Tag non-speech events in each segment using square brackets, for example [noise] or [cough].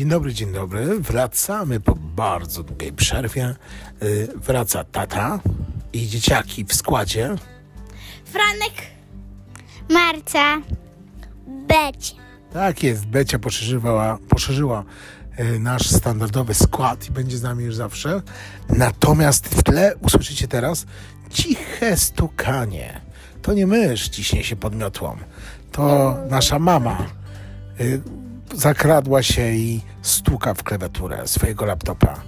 Dzień dobry, dzień dobry. Wracamy po bardzo długiej przerwie. Y, Wraca tata i dzieciaki w składzie. Franek, Marca, Beć, Tak jest, Becia poszerzyła, poszerzyła nasz standardowy skład i będzie z nami już zawsze. Natomiast w tle usłyszycie teraz ciche stukanie. To nie mysz ciśnie się pod miotłą. To nasza mama y, zakradła się i stuka w klawiaturę swojego laptopa.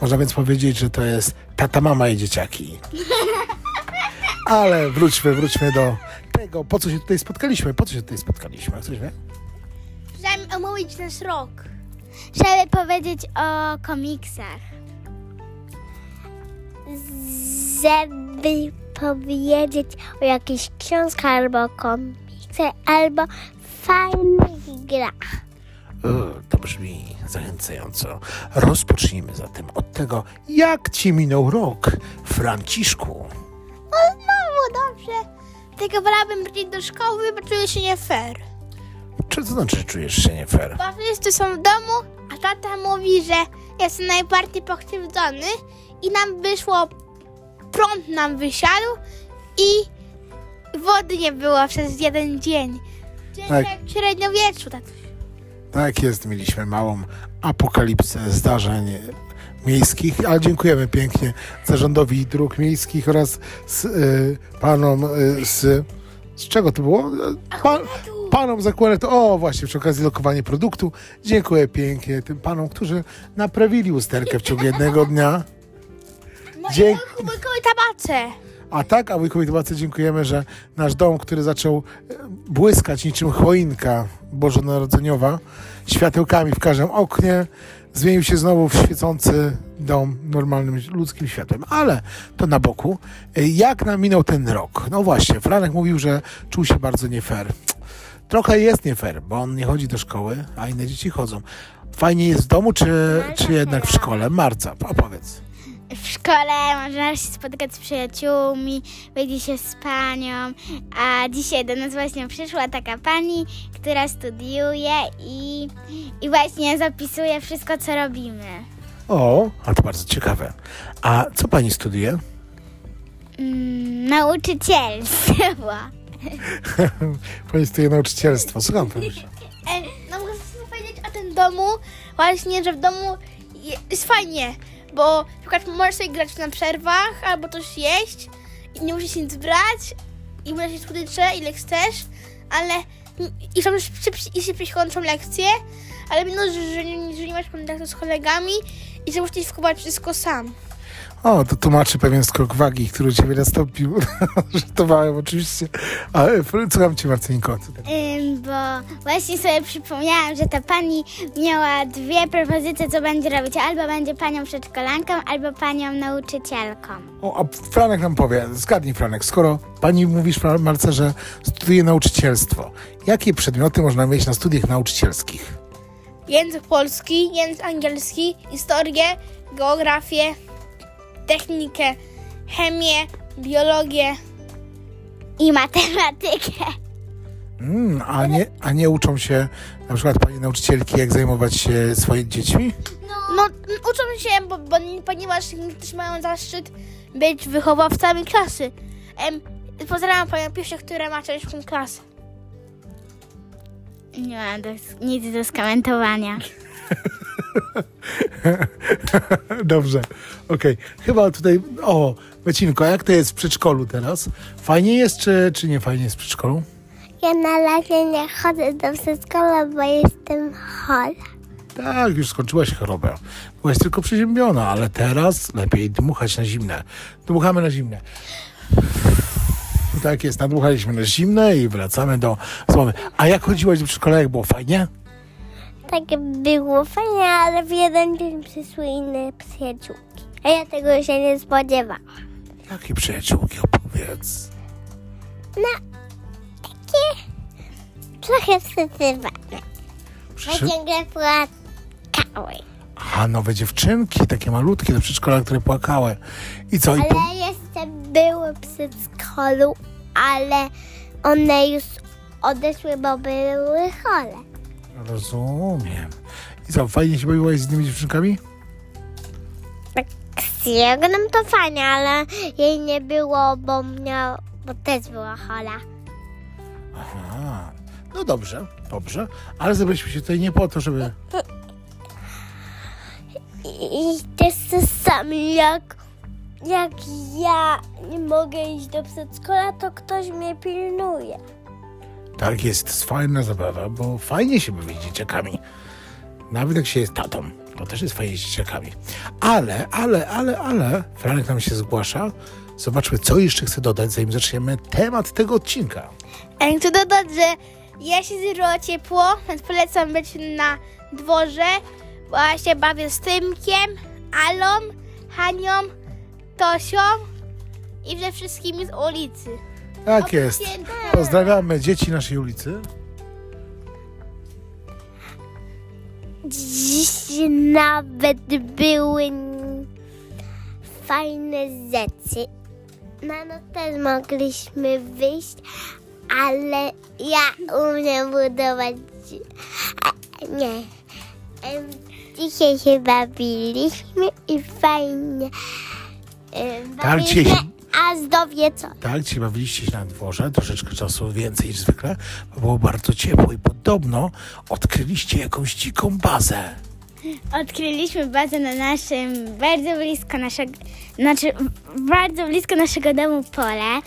Można więc powiedzieć, że to jest tata, mama i dzieciaki. [laughs] Ale wróćmy, wróćmy do tego, po co się tutaj spotkaliśmy. Po co się tutaj spotkaliśmy? Ktoś wie? żeby omówić nasz rok. żeby powiedzieć o komiksach. Żeby powiedzieć o jakichś książkach albo komiksach, albo fajnych grach. O, to brzmi zachęcająco. Rozpocznijmy zatem od tego, jak ci minął rok, Franciszku. No znowu dobrze. Tylko wolałabym wrócić do szkoły, bo czuję się nie fair. Czy to znaczy, czujesz się nie fair? Bo wszyscy są w domu, a tata mówi, że jestem najbardziej pokrzywdzony i nam wyszło, prąd nam wysiadł i wody nie było przez jeden dzień. Dzień Tak. jak w średniowieczu, tatuś. Tak jest, mieliśmy małą apokalipsę zdarzeń miejskich, ale dziękujemy pięknie zarządowi dróg miejskich oraz z, y, panom y, z... Z czego to było? Pa, panom z Aquanetu. O, właśnie, przy okazji lokowania produktu. Dziękuję pięknie tym panom, którzy naprawili usterkę w ciągu jednego dnia. Dzięki. Kubikowi tabace. A tak, a wujkowi Tobace dziękujemy, że nasz dom, który zaczął błyskać niczym choinka bożonarodzeniowa, światełkami w każdym oknie, zmienił się znowu w świecący dom normalnym ludzkim światłem. Ale to na boku. E, Jak nam minął ten rok? No właśnie, Franek mówił, że czuł się bardzo nie fair. Trochę jest nie fair, bo on nie chodzi do szkoły, a inne dzieci chodzą. Fajnie jest w domu, czy, czy jednak w szkole? Marca, opowiedz. W szkole można się spotykać z przyjaciółmi, wyjdzie się z panią, a dzisiaj do nas właśnie przyszła taka pani, która studiuje i, i właśnie zapisuje wszystko, co robimy. O, a to bardzo ciekawe. A co pani studiuje? Mm, nauczycielstwo. [laughs] Pani studiuje nauczycielstwo. Słucham pani. E, no muszę powiedzieć o tym domu, właśnie, że w domu je- jest fajnie, bo na przykład możesz sobie grać na przerwach albo coś jeść i nie musisz nic brać i możesz jeść słodycze ile chcesz, ale i, są, i się kończą lekcje, ale minus, że, że, nie- że nie masz kontaktu z kolegami i że musisz schować wszystko sam. O, to tłumaczy pewien skok wagi, który ciebie nastąpił. [laughs] Żartowałem oczywiście. Ale słucham cię, Marcelinko. Ym, bo właśnie sobie przypomniałam, że ta pani miała dwie propozycje, co będzie robić. Albo będzie panią przedszkolanką, albo panią nauczycielką. O, a Franek nam powie. Zgadnij, Franek, skoro pani mówisz, Marce, że studiuje nauczycielstwo, jakie przedmioty można mieć na studiach nauczycielskich? Język polski, język angielski, historię, geografię, technikę, chemię, biologię. I matematykę. Mm, a, nie, a nie uczą się na przykład pani nauczycielki, jak zajmować się swoimi dziećmi? No, m, uczą się, bo, bo, ponieważ też mają zaszczyt być wychowawcami klasy. Em, pozdrawiam panią Piusię, która ma ciężką klasę. Nie mam do, nic do skomentowania. [laughs] [laughs] Dobrze, okej. Chyba tutaj, o, Becinko, jak to jest w przedszkolu teraz? Fajnie jest, czy, czy nie fajnie jest w przedszkolu? Ja na razie nie chodzę do przedszkola, bo jestem chora. Tak, już skończyłaś chorobę. Byłaś tylko przeziębiona, ale teraz lepiej dmuchać na zimne. Dmuchamy na zimne. Tak jest, nadmuchaliśmy na zimne i wracamy do słowy. A jak chodziłaś do przedszkola, jak było fajnie? Tak było fajnie, ale w jeden dzień przyszły inne przyjaciółki. A ja tego się nie spodziewałam. Jakie przyjaciółki, opowiedz. Trochę wstydzywałam. Przyszły... ciągle płakały. A, nowe dziewczynki, takie malutkie do przedszkola, które płakały. I co? I po... Ale jeszcze były w przedszkolu, ale one już odeszły, bo były chore. Rozumiem. I co, fajnie się bawiłaś z innymi dziewczynkami? Z Jagnem to fajnie, ale jej nie było, bo miał, bo też była chora. Aha. No dobrze, dobrze. Ale zebraliśmy się tutaj nie po to, żeby... I, i też to samo, jak, jak ja nie mogę iść do przedszkola, to ktoś mnie pilnuje. Tak jest, fajna zabawa, bo fajnie się bawi z dzieciakami. Nawet jak się jest tatą, to też jest fajnie z dzieciakami. Ale, ale, ale, ale, Franek nam się zgłasza. Zobaczmy, co jeszcze chce dodać, zanim zaczniemy temat tego odcinka. A chcę dodać, że ja się zrobiło ciepło, więc polecam być na dworze, bo ja się bawię z Tymkiem, Alą, Hanią, Tosią i ze wszystkimi z ulicy. Tak jest. Pozdrawiamy dzieci naszej ulicy. Dziś nawet były fajne rzeczy. Mamo, też mogliśmy wyjść, ale ja umiem budować. A, nie. Dzisiaj się bawiliśmy i fajnie. dzisiaj bawiliśmy, A zdowie co? Tak, dzisiaj bawiliście się na dworze, troszeczkę czasu więcej niż zwykle, bo było bardzo ciepło i podobno odkryliście jakąś dziką bazę. Odkryliśmy bazę na naszym, bardzo blisko naszego, znaczy bardzo blisko naszego domu pole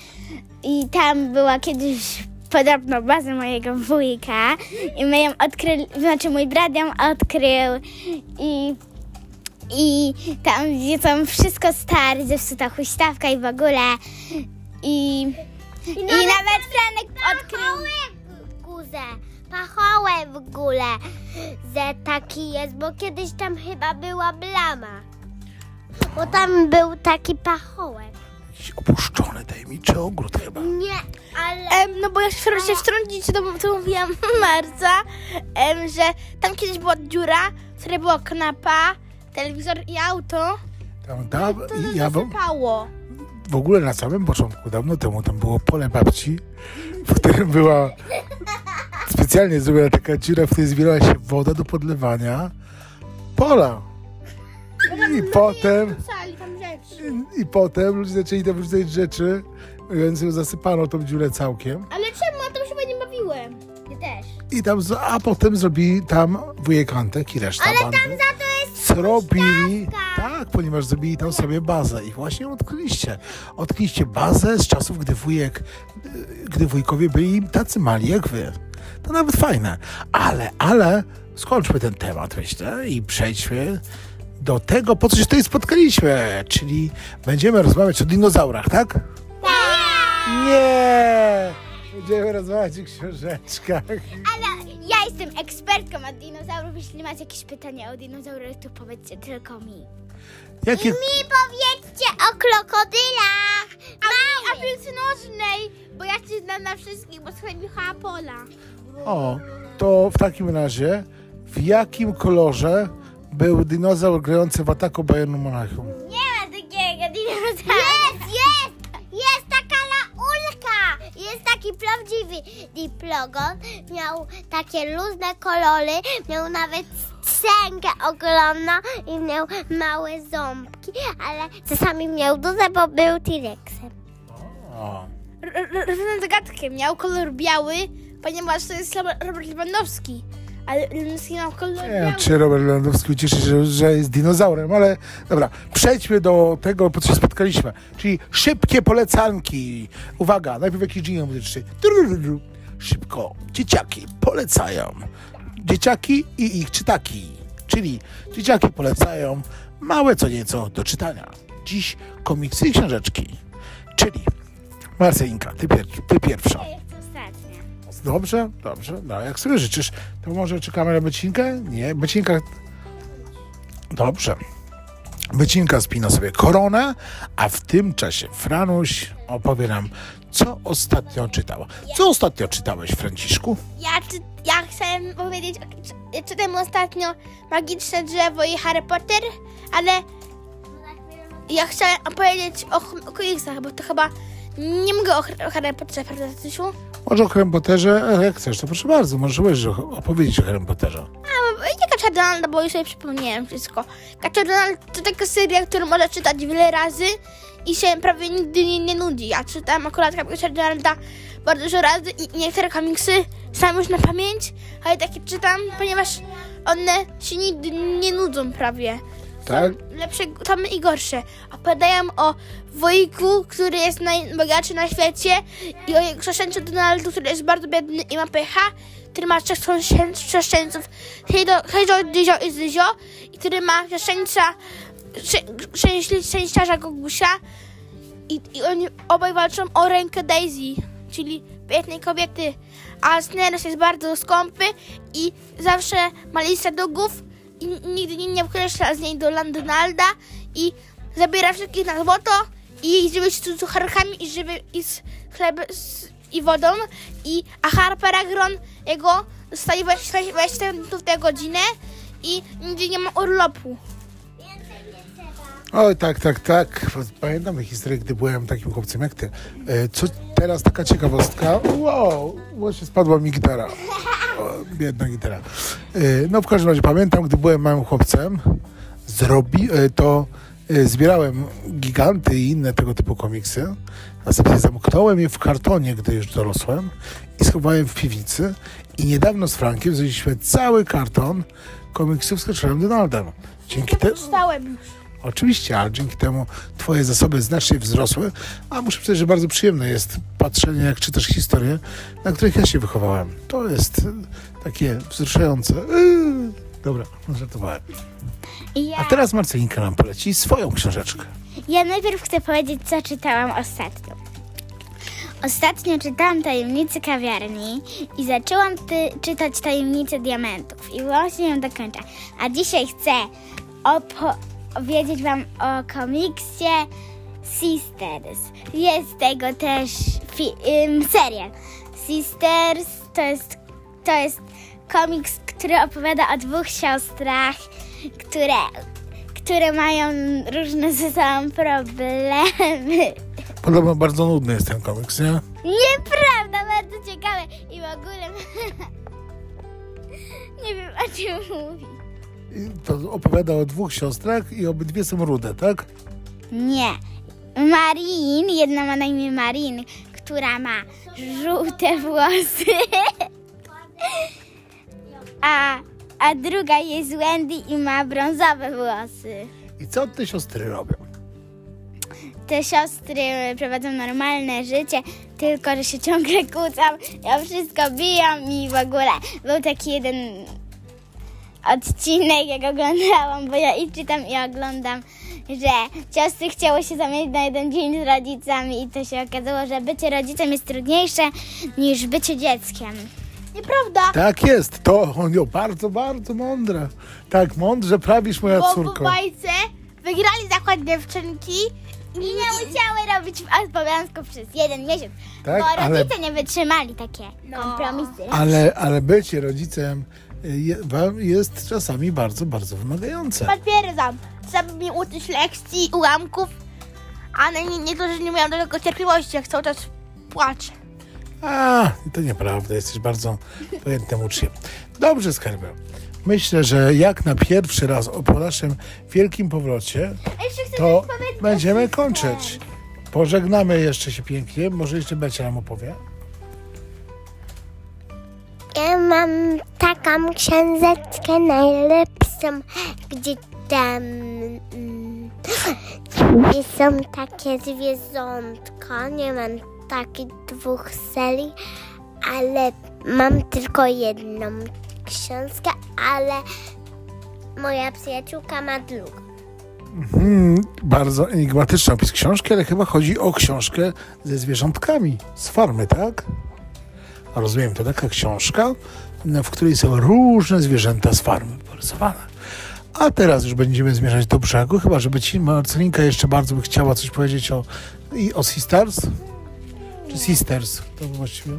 i tam była kiedyś podobno baza mojego wujka i my ją odkryli, znaczy mój brat ją odkrył i i tam gdzie są wszystko stare, zepsuta huśtawka i w ogóle i, i, nawet Franek odkrył w górze, pachołę w ogóle, że taki jest, bo kiedyś tam chyba była blama. Bo tam był taki pachołek. Jakiś opuszczony, tajemniczy ogród chyba. Nie, ale... Em, no bo ja się się wtrącić, to, to mówiłam [laughs] Marca, em, że tam kiedyś była dziura, w której była kanapa, telewizor i auto. Tam, To ja w, zasypało. w ogóle na samym początku, dawno temu, tam było pole babci, w którym była specjalnie zrobiona taka dziura, w której zbierała się woda do podlewania pola. I potem, Wrzucali tam rzeczy. i potem ludzie zaczęli tam wrzucać rzeczy, więc ją zasypano tą dziurę całkiem. Ale czemu? Ja tam się nie bawiłem. Ja też. I tam, a potem zrobili tam wujek Antek i reszta Ale bandy. to jest... Zrobili, tak, ponieważ zrobili tam sobie bazę i właśnie odkryliście. Odkryliście bazę z czasów, gdy wujek, gdy wujkowie byli tacy mali jak wy. To nawet fajne. Ale, ale skończmy ten temat, myślę, i przejdźmy do tego, po co się tutaj spotkaliśmy, czyli będziemy rozmawiać o dinozaurach, tak? Nie! Będziemy rozmawiać o książeczkach. Ja jestem ekspertką od dinozaurów. Jeśli macie jakieś pytania o dinozaurach, to powiedzcie tylko mi. Jakie... Mi powiedzcie o krokodylach. A piłce nożnej, bo ja się znam na wszystkich, bo słuchaj Michała Pola. O, to w takim razie, w jakim kolorze był dinozaur grający w ataku Bayernu Monachium? Taki prawdziwy diplogon. Miał takie luźne kolory, miał nawet sękę ogromną i miał małe ząbki, ale czasami miał duże, bo był T-Rexem. Rozwiązałem zagadkę. Miał kolor biały, ponieważ to jest Robert Robert Lewandowski. Ale wiem, czy Robert Lewandowski ucieszy się, że, że jest dinozaurem, ale dobra, przejdźmy do tego, po co się spotkaliśmy. Czyli szybkie polecanki. Uwaga, najpierw jakiś dźwięk muzyczny. Szybko, dzieciaki polecają. Dzieciaki i ich czytaki. Czyli dzieciaki polecają małe co nieco do czytania. Dziś komiksy i książeczki. Czyli Marcelinka, ty, pier ty pierwsza. Dobrze, dobrze. No, jak sobie życzysz, to może czekamy na Becinkę? Nie, Becinka... Dobrze. Becinka spina sobie koronę, a w tym czasie Franuś opowie nam, co ostatnio czytała. Co ostatnio czytałeś, Franciszku? Ja, czy, ja chciałem powiedzieć, czy- czytam ostatnio Magiczne Drzewo i Harry Potter, ale ja chciałem opowiedzieć o, o bo to chyba nie mogę o, o Harry Potterze, prawda, Tatusiu? Może o Harry Potterze, jak chcesz, to proszę bardzo, możesz opowiedzieć o Harry Potterze. A, jaka Kacia Donalda, bo już sobie przypomniałem wszystko. Kacia Donald to taka seria, którą można czytać wiele razy i się prawie nigdy nie, nie nudzi. Ja czytam akurat Kacia Donalda bardzo dużo razy i niektóre komiksy sam już na pamięć, ale takie czytam, ponieważ one się nigdy nie nudzą prawie. Tak? Lepsze tomy i gorsze. Opowiadają o wujku, który jest najbogatszy na świecie i o jego chrzeszczeńcu Donaldu, który jest bardzo biedny i ma pecha, który ma trzech Hejdo, Hejdo, Dyzio i Zyzio, i który ma szczęśli- szczęściarza Gogusia. I, i oni obaj walczą o rękę Daisy, czyli pięknej kobiety. A Sneros jest bardzo skąpy i zawsze ma listę długów i nigdy nie, nie wkreśla z niej do Landonalda i zabiera wszystkich na złoto i się z sucharkami i żywi i z chlebem i wodą i a Harper Agron jego dostaje 20 minut tę godzinę i nigdy nie ma urlopu. Oj, tak, tak, tak. Pamiętam historię, gdy byłem takim chłopcem jak ty. E, Co teraz taka ciekawostka? Wow, właśnie spadła mi gitara. O, biedna gitara. E, No w każdym razie pamiętam, gdy byłem małym chłopcem, zrobi, e, to zbierałem giganty i inne tego typu komiksy. Następnie zamknąłem je w kartonie, gdy już dorosłem i schowałem w piwnicy. I niedawno z Frankiem zrobiliśmy cały karton komiksów z Kaczorem Donaldem. Dzięki temu... Czytałem już. Oczywiście, ale dzięki temu twoje zasoby znacznie wzrosły, a muszę powiedzieć, że bardzo przyjemne jest patrzenie, jak czytasz historie, na których ja się wychowałem. To jest e, takie wzruszające. Yy, Dobra, żartowałem. Ja, A teraz Marcelinka nam poleci swoją książeczkę. ja najpierw chcę powiedzieć, co czytałam ostatnio. Ostatnio czytałam Tajemnice kawiarni i zaczęłam ty, czytać Tajemnice diamentów i właśnie ją dokończę. A dzisiaj chcę opowiedzieć wam o komiksie Sisters. Jest tego też fi- ym, serial. Sisters to jest, to jest komiks, który opowiada o dwóch siostrach, które, które mają różne ze sobą problemy. Podobno bardzo nudny jest ten komiks, nie? Nieprawda, bardzo ciekawe i w ogóle nie wiem o czym mówi. To opowiada o dwóch siostrach i obydwie są rude, tak? Nie. Marin, jedna ma na imię Marin, która ma żółte włosy. A, a druga jest Wendy i ma brązowe włosy. I co te siostry robią? Te siostry prowadzą normalne życie, tylko że się ciągle kłócą, o wszystko biją i w ogóle. Był taki jeden odcinek, jak oglądałam, bo ja i czytam i oglądam, że siostry chciały się zamienić na jeden dzień z rodzicami i to się okazało, że bycie rodzicem jest trudniejsze niż bycie dzieckiem. Nieprawda, Tak jest, to on bardzo, bardzo mądre. Tak, mądrze prawisz, moja bo córko. bajce wygrali zakład dziewczynki I nie musiały robić obowiązków przez jeden miesiąc, Tak, bo ale- rodzice nie wytrzymali takie No. kompromisy. Ale, ale bycie rodzicem y, je, wam jest czasami bardzo, bardzo wymagające. Potwierdzam. Trzeba mi uczyć lekcji, ułamków, ale nie, niektórzy nie mają do tego cierpliwości, jak cały czas płaczę. A, to nieprawda, jesteś bardzo pojętnym uczniem. Dobrze, skarbę. Myślę, że jak na pierwszy raz o po naszym wielkim powrocie, to będziemy kończyć. Pożegnamy jeszcze się pięknie. Może jeszcze Becia nam opowie. Ja mam taką książeczkę najlepszą, gdzie tam mm, gdzie są takie zwierzątka. Nie mam takich dwóch serii, ale mam tylko jedną książkę, ale moja przyjaciółka ma drugą. Hmm, bardzo enigmatyczny opis książki, ale chyba chodzi o książkę ze zwierzątkami z farmy, tak? Rozumiem, to taka książka, w której są różne zwierzęta z farmy porysowane. A teraz już będziemy zmierzać do brzegu, chyba żeby ci Marcelinka jeszcze bardzo by chciała coś powiedzieć o, i o Sisters? Czy Sisters? To właściwie?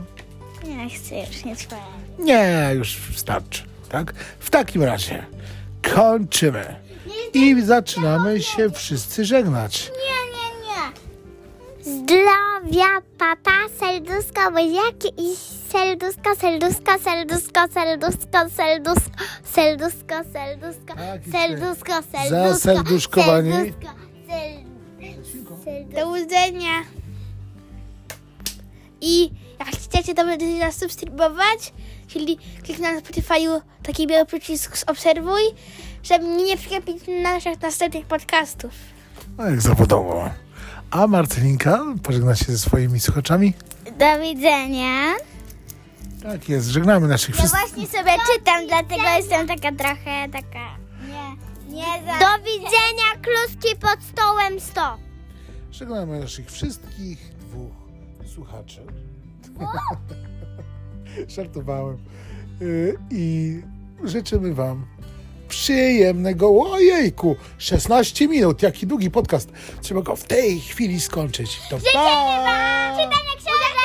Nie chcę już, nie trwa. Nie, już starczy, tak? W takim razie kończymy i zaczynamy się wszyscy żegnać. Nie, nie, nie. Zdrowia, papa, serduszko, buziaki i Serduszka, serduszka, serduszka, serduszka, serduszka, serduszka, serduszka, Tak, serduszka, serduszkowanie. serduszka, serduszka. Do widzenia. I jak chcecie, to będziecie nas subskrybować, czyli kliknąć na Spotify'u taki biały przycisk obserwuj, żeby nie przegapić naszych następnych podcastów. No jak zawodowo. A Marcelinka pożegna się ze swoimi słuchaczami. Do widzenia. Tak jest, żegnamy naszych Ja wszystkich. właśnie sobie czytam, dlatego jestem taka trochę taka... Nie, nie za... Do widzenia, kluski pod stołem 100. Żegnamy naszych wszystkich dwóch słuchaczy. [laughs] Żartowałem. Y, I życzymy Wam przyjemnego. Ojejku, 16 minut. Jaki długi podcast. Trzeba go w tej chwili skończyć. To pa! Czytam jak